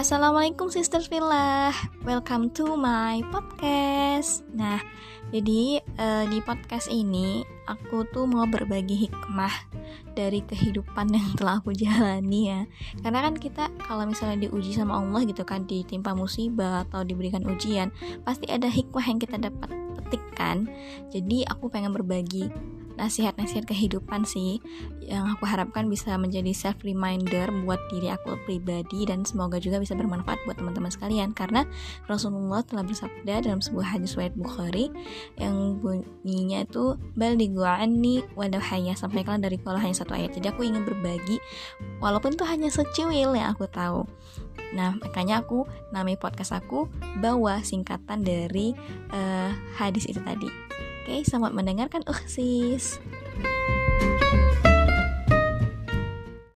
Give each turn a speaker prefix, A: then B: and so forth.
A: Assalamualaikum sisters Villa. Welcome to my podcast. Nah, jadi uh, di podcast ini Aku tuh mau berbagi hikmah Dari kehidupan yang telah aku jalani ya. Karena kan kita kalau misalnya diuji sama Allah gitu kan Ditimpa musibah atau diberikan ujian Pasti ada hikmah yang kita dapat petikkan Jadi aku pengen berbagi nasihat-nasihat kehidupan sih yang aku harapkan bisa menjadi self reminder buat diri aku pribadi dan semoga juga bisa bermanfaat buat teman-teman sekalian. Karena Rasulullah telah bersabda dalam sebuah hadis riwayat Bukhari yang bunyinya itu bal diguani wadah hanya sampaikan dari kalau hanya satu ayat. Jadi aku ingin berbagi walaupun itu hanya secuil yang aku tahu. Nah, makanya aku namai podcast aku bawa singkatan dari uh, hadis itu tadi. Oke, selamat mendengarkan Uksis.